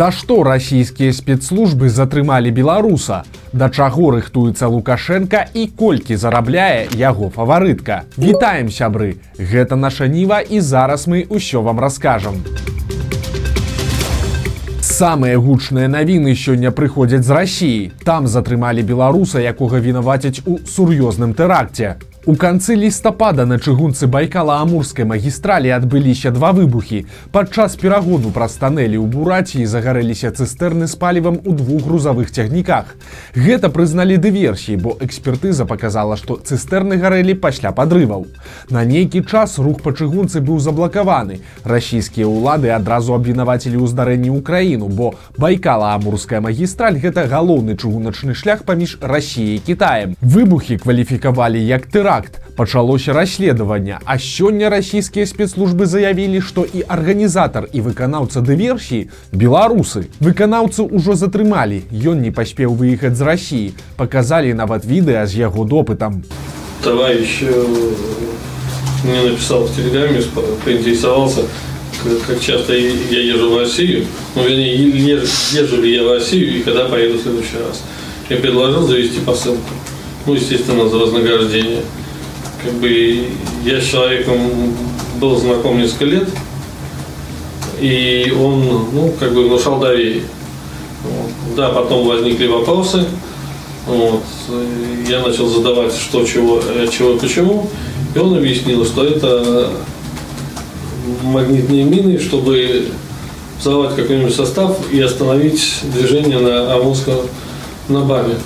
За што расійскія спецслужбы затрымалі беларуса? Да чаго рыхтуецца Лукашенко і колькі зарабляе яго фаварытка. Вітаем сябры. Гэта наша ніва і зараз мы ўсё вам раскажам. Самыя гучныя навіны сёння прыходзяць з рассіі. Там затрымалі беларуса, якога вінавацяць у сур'ёзным тэракце. У канцы лістапада на чыгунцы байкала-амурскай магістралі адбыліся два выбухі. Падчас перагону праз танэлі ў бураціі загарэліся цыстэрны з палівам у двух грузавых цягніках. Гэта прызналі дыверсіі, бо экспертыза паказала, што цыстэрны гарэлі пасля падрываў. На нейкі час рух па чыгунцы быў заблакаваны. Расійскія ўлады адразу абвінавацілі ў здарэнні ўкраіну, бо байкала-амурская магістраль гэта галоўны чыгуначны шлях паміж рассіяй і кітаем. Выбухі кваліфікавалі як тэракт теракт пачалося расследаванне а сёння расійскія спецслужбы заявілі што і арганізатар і выканаўца дыверсіі беларусы выканаўцы ўжо затрымалі ён не паспеў выехаць з рассіі показалі нават відэа з яго допытам товарищ мне написал в телеграме поинтересовался как часто я езжу в Россию, ну, вернее, езжу ли я в Россию и когда поеду в следующий раз. Я предложил завести посылку. Ну, естественно, за вознаграждение как бы я с человеком был знаком несколько лет, и он, ну, как бы внушал доверие. Вот. Да, потом возникли вопросы, вот. я начал задавать, что, чего, чего, почему, и он объяснил, что это магнитные мины, чтобы взорвать какой-нибудь состав и остановить движение на Амурском на БАМе.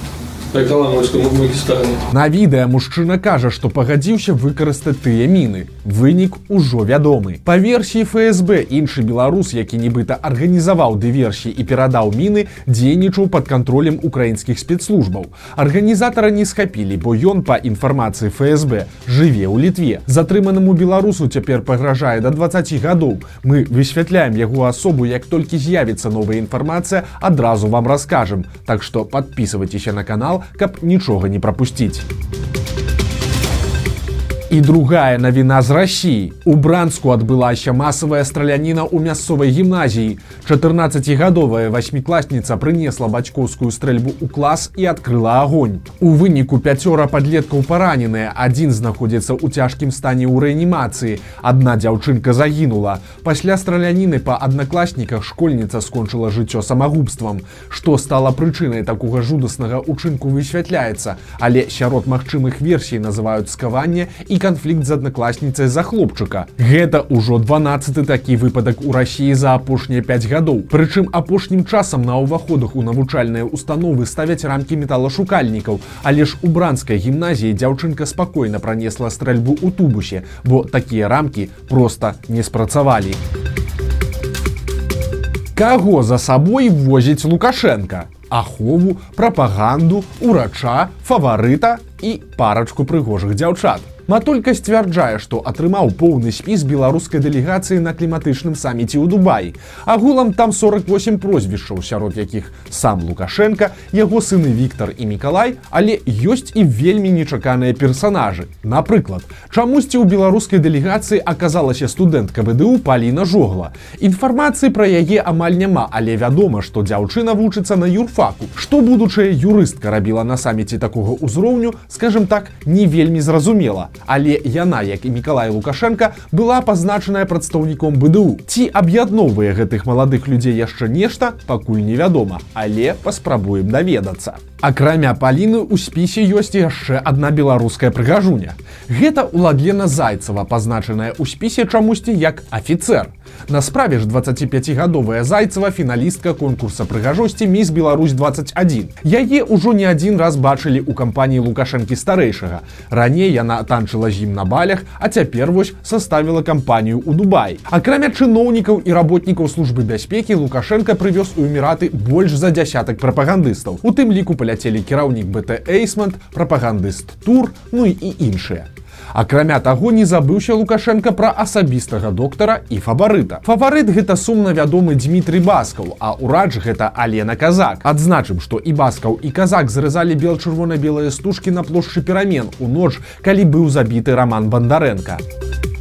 На відэа мужчына кажа, што пагадзіўся выкарыстаць тыя міны. Вынік ужо вядомы. Па версіі ФСБ іншы беларус, які нібыта арганізаваў дыверсіі і перадаў міны, дзейнічаў пад кантролем украінскіх спецслужбаў. Арганізатара не схапілі, бо ён па інфармацыі ФСБ жыве ў літве. Затрыманаму беларусу цяпер пагражае да 20 гадоў. Мы высвятляем яго асобу, як толькі з'явіцца новая інфармацыя, адразу вам раскажам. Так што подписывайтеся на канал, каб нічога не прапусціць. І другая навіна з рассіі. У бранску адбылася масавая страляніна ў мясцовай гімназіі. 14гадовая васьмікласніца прынесла бацькоўскую стрэльбу ў клас і адкрыла агонь. У выніку пяцёра падлеткаў параненыя, адзін знаходзіцца ў цяжкім стане ў рэанімацыі. Адна дзяўчынка загінула. Пасля страляніны па аднакласніках школьніца скончыла жыццё самагубствам. Што стала прычынай такога жудаснага ўчынку высвятляецца, але сярод магчымых версій называюць скаванне і канфлікт з аднакласніцай за хлопчыка. Гэта ўжо 12 такі выпадак у рассіі за апошнія 5 гадоў. Прычым апошнім часам на ўваходах у навучальныя установы ставяць рамкі металашукальнікаў, але ж у бранскай гімназіі дзяўчынка спакойна пранесла стрэльбу ў тубусе, бо такія рамкі проста не спрацавалі. Каго за сабой возіць Лукашенко? Ахову, прапаганду, урача, фаварыта і парачку прыгожых дзяўчат. Матолька сцвярджае, што атрымаў поўны спіс беларускай дэлегацыі на кліматычным саміце ў Дубаі. Агулам там 48 прозвішчаў, сярод якіх сам Лукашенко, яго сыны Віктор і Мікалай, але ёсць і вельмі нечаканыя персанажы. Напрыклад, чамусьці ў беларускай дэлегацыі аказалася студэнтка ВДУ Паліна Жогла. Інфармацыі пра яе амаль няма, але вядома, што дзяўчына вучыцца на юрфаку. Што будучая юрыстка рабіла на саміце такога ўзроўню, скажем так, не вельмі зразумела але яна як і мікалай лукашенко была пазначаная прадстаўніком бДУ ці аб'ядноўвае гэтых маладых людзей яшчэ нешта пакуль невядома але паспрабуем даведацца акрамя паліны у спісе ёсць яшчэ одна беларуская прыгажуня гэта уладлена зайцева пазначаная ў спісе чамусьці як офіцер На справе ж 25гадовая зайцева фіналістка конкурса прыгажосці міс Беларусь 21. Яе ўжо не адзін раз бачылі ў кампаніі лукашэнкі старэйшага. Раней яна танчыла з ім на балях, а цяпер вось составіла кампанію ў Дубай. Акрамя чыноўнікаў і работнікаў службы бяспекі Лукашенко прывёз у эміраты больш за дзясятак прапагандыстаў. У тым ліку паляцелі кіраўнік БТ Эйсмонт, прапагандыст тур, ну і іншыя. Акрамя таго не забыўся Лукашенко пра асабістага доктара і фаварыта. Фаварыт гэта сумна вядомы Дмітрый Баскаў, а ўрач гэта Алена Казак. Адзначым, што і баскаў і казак зрэзалі бел-чырвона-белыя стужкі на плошчы перамен у ноч, калі быў забіты роман Бандарэнка. А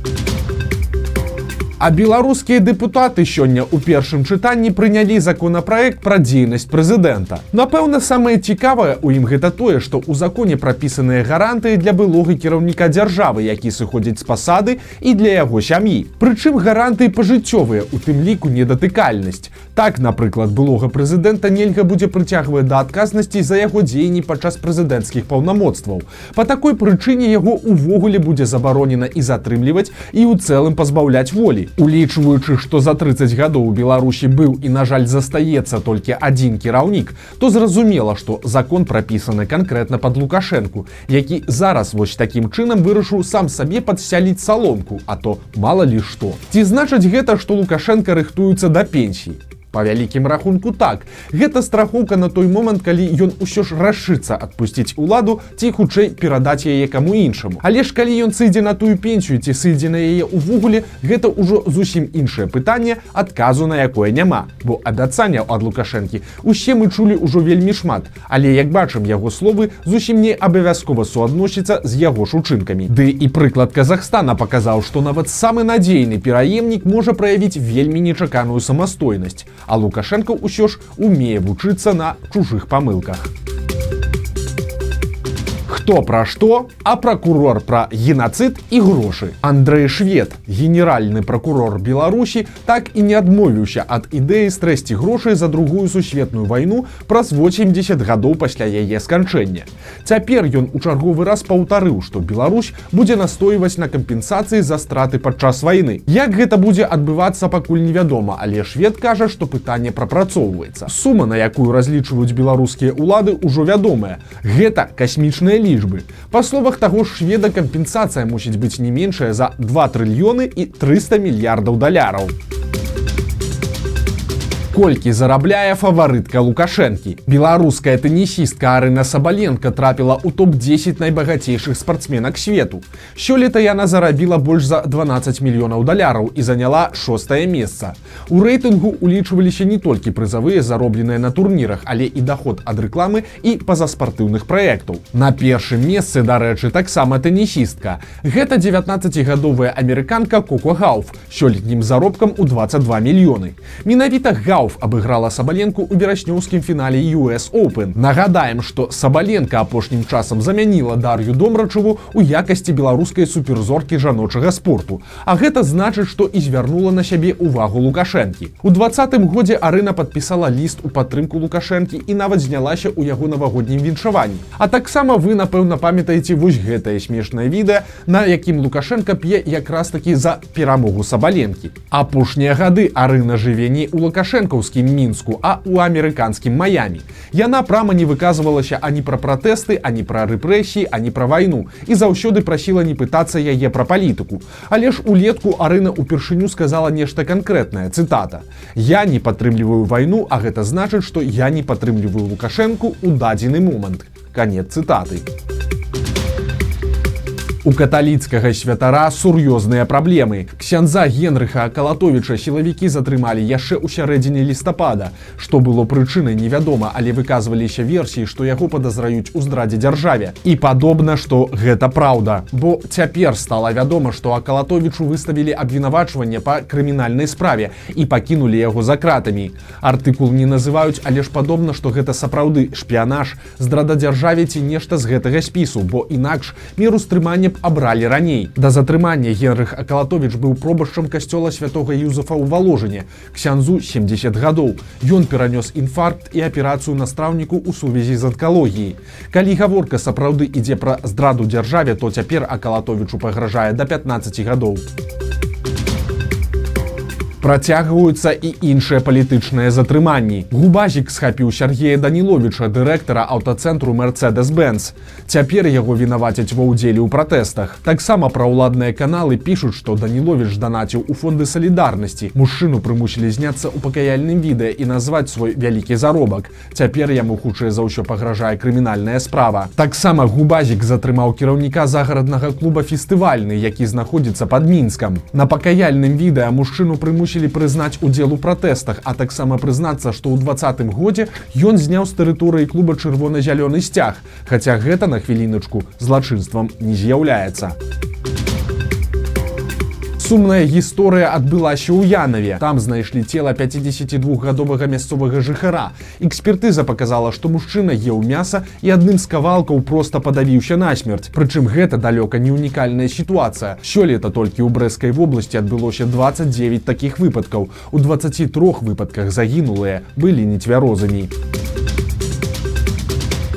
беларускія дэпутаты сёння ў першым чытанні прынялі законапраект пра дзейнасць прэзідэнта. Напэўна, самае цікавае ў ім гэта тое, што ў законе прапісаныя гарантыі для былога кіраўніка дзяржавы, які сыходзіць з пасады і для яго сям'і. Прычым гарантыі пажыццёвыя, у тым ліку недатыкальнасць. Так, напрыклад, былога прэзідэнта нельга будзе прыцягваць да адказнасці за яго дзеянні падчас прэзідэнцкіх паўнамоцтваў. Па такой прычыне яго увогуле будзе забаронена і затрымліваць і ў цэлым пазбаўляць волі. Улічваючы, што за 30 гадоў у Беларусі быў і, на жаль, застаецца толькі адзін кіраўнік, то зразумела, што закон прапісаны канкрэтна пад лукашэнку, які зараз вось такім чынам вырашыў сам сабе падсяліць саломку, а то мала ли што. Ці значыць гэта, што Лукашенко рыхтуецца да пенсій по вялікім рахунку так. Гэта страхоўка на той момант калі ён усё ж рашыцца адпусціць уладу ці хутчэй перадаць яе каму іншаму. Але ж калі ён сыдзе на тую пенсію ці сыдзе на яе увогуле гэта ўжо зусім іншае пытанне адказу на якое няма. Бо абяцанняў ад лукашэнкі усе мы чулі ўжо вельмі шмат. Але як бачым яго словы зусім не абавязкова суадносіцца з яго шучынкамі ды і прыклад Казахстана паказаў што нават самы надзейны пераемнік можа праявіць вельмі нечаканую самастойнасць а лукашенко ўсё ж умее вучыцца на чужых памылках хто пра што а прокурор пра геноцид і грошы. Андрей швед генеральны прокурор беларусі так і не адмовіўся ад ідэі стрэсці грошай за другую сусветную вайну праз 80 гадоў пасля яе сканчэння. Цяпер ён у чарговы раз паўтарыў што Беларусь будзе настойваць на кампенсацыі за страты падчас вайны. Як гэта будзе адбывацца пакуль невядома але швед кажа што пытанне прапрацоўваецца. Сума на якую разлічваюць беларускія улады ўжо вядомая. Гэта касмічная лі лічбы. Па словах таго ж шведа кампенсацыя мусіць быць не меншая за 2 трыльёны і 300 мільярдаў даляраў колькі зарабляе фаварытка лукашэнкі беларуская тэнісістка арына сабаленко трапіла ў топ-10 найбагацейшых спартсменак свету. Сёлета яна зарабіла больш за 12 мільёнаў даляраў і заняла шостае месца у рэйтынгу улічваліся не толькі прызавыя заробленыя на турнірах але і доход ад рэкламы і пазаспартыўных праектаў на першым месцы дарэчы таксама тэнісістка гэта 19гадовая амерыканка коко гауф сёлетнім заробкам у 22 мільёны менавіта гау Рауф абыграла сабаленку ў вераснёўскім фінале US Open. Нагадаем, што сабаленка апошнім часам замяніла дар'ю домрачаву ў якасці беларускай суперзоркі жаночага спорту. А гэта значыць, што і звярнула на сябе ўвагу лукашэнкі. У двадцатым годзе арына падпісала ліст у падтрымку лукашэнкі і нават знялася ў яго навагоднім віншаванні. А таксама вы, напэўна, памятаеце вось гэтае смешнае відэа, на якім лукашенко п'е якраз такі за перамогу сабаленкі. Апошнія гады арына жыве не ў лукашенко харкаўскім мінску а у амерыканскім маямі яна прама не выказвалася ані пра пратэсты ані пра рэпрэсіі ані пра вайну і заўсёды прасіла не пытацца яе пра палітыку але ж улетку арына упершыню сказала нешта канкрэтнае цытата я не падтрымліваю вайну а гэта значыць што я не падтрымліваю лукашэнку у дадзены момант конец цытаты у каталіцкага святара сур'ёзныя праблемы. Ксяндза Генрыха Калатовіча сілавікі затрымалі яшчэ ў сярэдзіне лістапада. Што было прычынай невядома, але выказваліся версіі, што яго падазраюць у здрадзе дзяржаве. І падобна, што гэта праўда. Бо цяпер стала вядома, што Акалатовічу выставілі абвінавачванне па крымінальнай справе і пакінулі яго за кратамі. Артыкул не называюць, але ж падобна, што гэта сапраўды шпіянаж, здрада дзяржаве ці нешта з гэтага спісу, бо інакш меру стрымання б абралі раней. Да затрымання Генрых Акалатович быў пробашчам касцёла святого Юзафа ў валожане. Ксянзу 70 гадоў. Ён перанёс інфаркт і аперацыю настаўніку ў сувязі з анкалогіяй. Калі гаворка сапраўды ідзе пра здраду дзяржаве, то цяпер Акалатовічу пагражае да 15 гадоў працягваюцца і іншыя палітычныя затрыманні. Губазік схапіў Сергея Даніловича, дырэктара аўтацэнтру Мерцедес-бенз. Цяпер яго вінавацяць ва ўдзелі ў пратэстах. Таксама праўладныя каналы пішуць, што Данілович данаціў у фонды салідарнасці. Мужчыну прымусілі зняцца ў пакаяльным відэа і назваць свой вялікі заробак. Цяпер яму хутчэй за ўсё пагражае крымінальная справа. Таксама губазік затрымаў кіраўніка загараднага клуба фестывальны, які знаходзіцца пад мінскам. На пакаяльным відэа мужчыну прымусілі вырашылі прызнаць удзел у пратэстах, а таксама прызнацца, што ў двадцатым годзе ён зняў з тэрыторыі клуба чырвона-зялёны сцяг, хаця гэта на хвіліначку злачынствам не з'яўляецца Сумная гісторыя адбылася ў Янаве. Там знайшлі цела 52гадовага мясцовага жыхара. Экспертыза показала, што мужчына еў мяса і адным з кавалкаў проста падавіўся насмерць. Прычым гэта далёка не унікальная сітуацыя. Сёлета толькі ў брэскай вобласці адбылося 29 такіх выпадкаў. У 23 выпадках загінулыя былі нецвярозамі.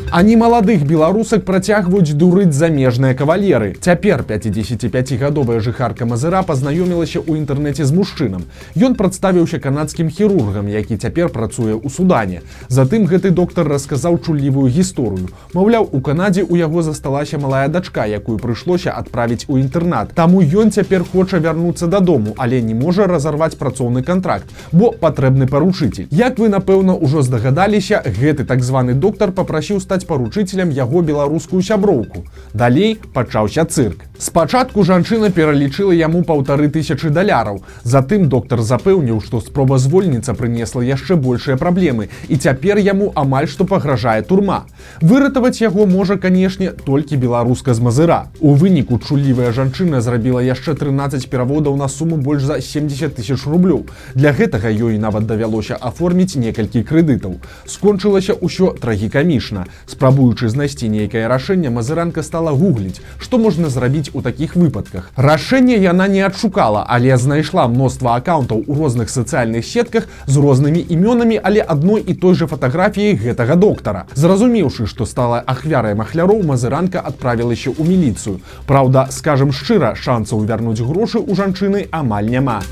Не маладых беларусак працягваюць дурыць замежныя кавалеры. Цяпер 55гадовая жыхарка Мазыра пазнаёмілася ў інтэрнэце з мужчынам. Ён прадставіўся канадскім хірургам, які цяпер працуе ў судане. Затым гэты доктар расказаў чуллівую гісторыю. Маўляў, у Канадзе ў яго засталася малая дачка, якую прыйшлося адправіць у інтэрнат. Таму ён цяпер хоча вярнуцца дадому, але не можа разарваць працоўны контракт, бо патрэбны паручыцель. Як вы напэўна ўжо здагадаліся, гэты так званы доктар попрасіў стаць стаць паручыцелем яго беларускую сяброўку. Далей пачаўся цырк. Спачатку жанчына пералічыла яму паўтары тысячы даляраў. Затым доктар запэўніў, што спроба звольніца прынесла яшчэ большыя праблемы і цяпер яму амаль што пагражае турма. Выратаваць яго можа, канешне, толькі беларуска з мазыра. У выніку чуллівая жанчына зрабіла яшчэ 13 пераводаў на суму больш за 70 тысяч рублёў. Для гэтага ёй нават давялося аформіць некалькі крэдытаў. Скончылася ўсё трагікамічна. Спрабуючы знайсці нейкае рашэнне, мазыранка стала гугліць, што можна зрабіць у такіх выпадках. Рашэнне яна не адшукала, але знайшла мноства аккаунтаў у розных сацыяльных сетках з рознымі імёнамі, але адной і той жа фатаграфіяй гэтага доктара. Зразумеўшы, што стала ахвярай махляроў, мазыранка адправілася ў міліцыю. Праўда, скажам шчыра, шансаў вярнуць грошы ў жанчыны амаль няма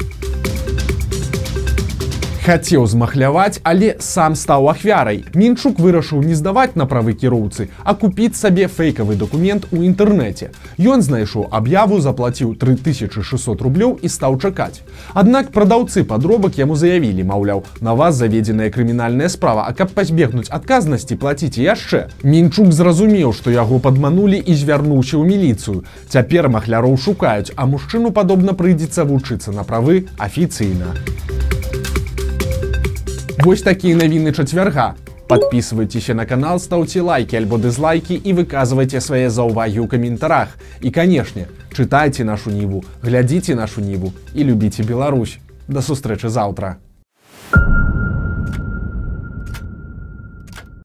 хацеў змахляваць, але сам стаў ахвярай. Мінчук вырашыў не здаваць на правы кіроўцы, а купіць сабе фэйкавы дакумент у інтэрнэце. Ён знайшоў аб'яву, заплаціў 3600 рублёў і стаў чакаць. Аднак прадаўцы падробак яму заявілі, маўляў, на вас заведзеная крымінальная справа, а каб пазбегнуць адказнасці плаціце яшчэ. Мінчук зразумеў, што яго падманулі і звярнуўся ў міліцыю. Цяпер махляроў шукаюць, а мужчыну падобна прыйдзецца вучыцца на правы афіцыйна. Вось такія навіны чацвярга. Подписывайтеся на канал, стаўце лайки альбо дызлайки і выказвайце свае заўвагі ў каментарах. І канешне, чытайце нашу ніву, глядзіце нашу ніву і любіце Беларусь. Да сустрэчы заўтра.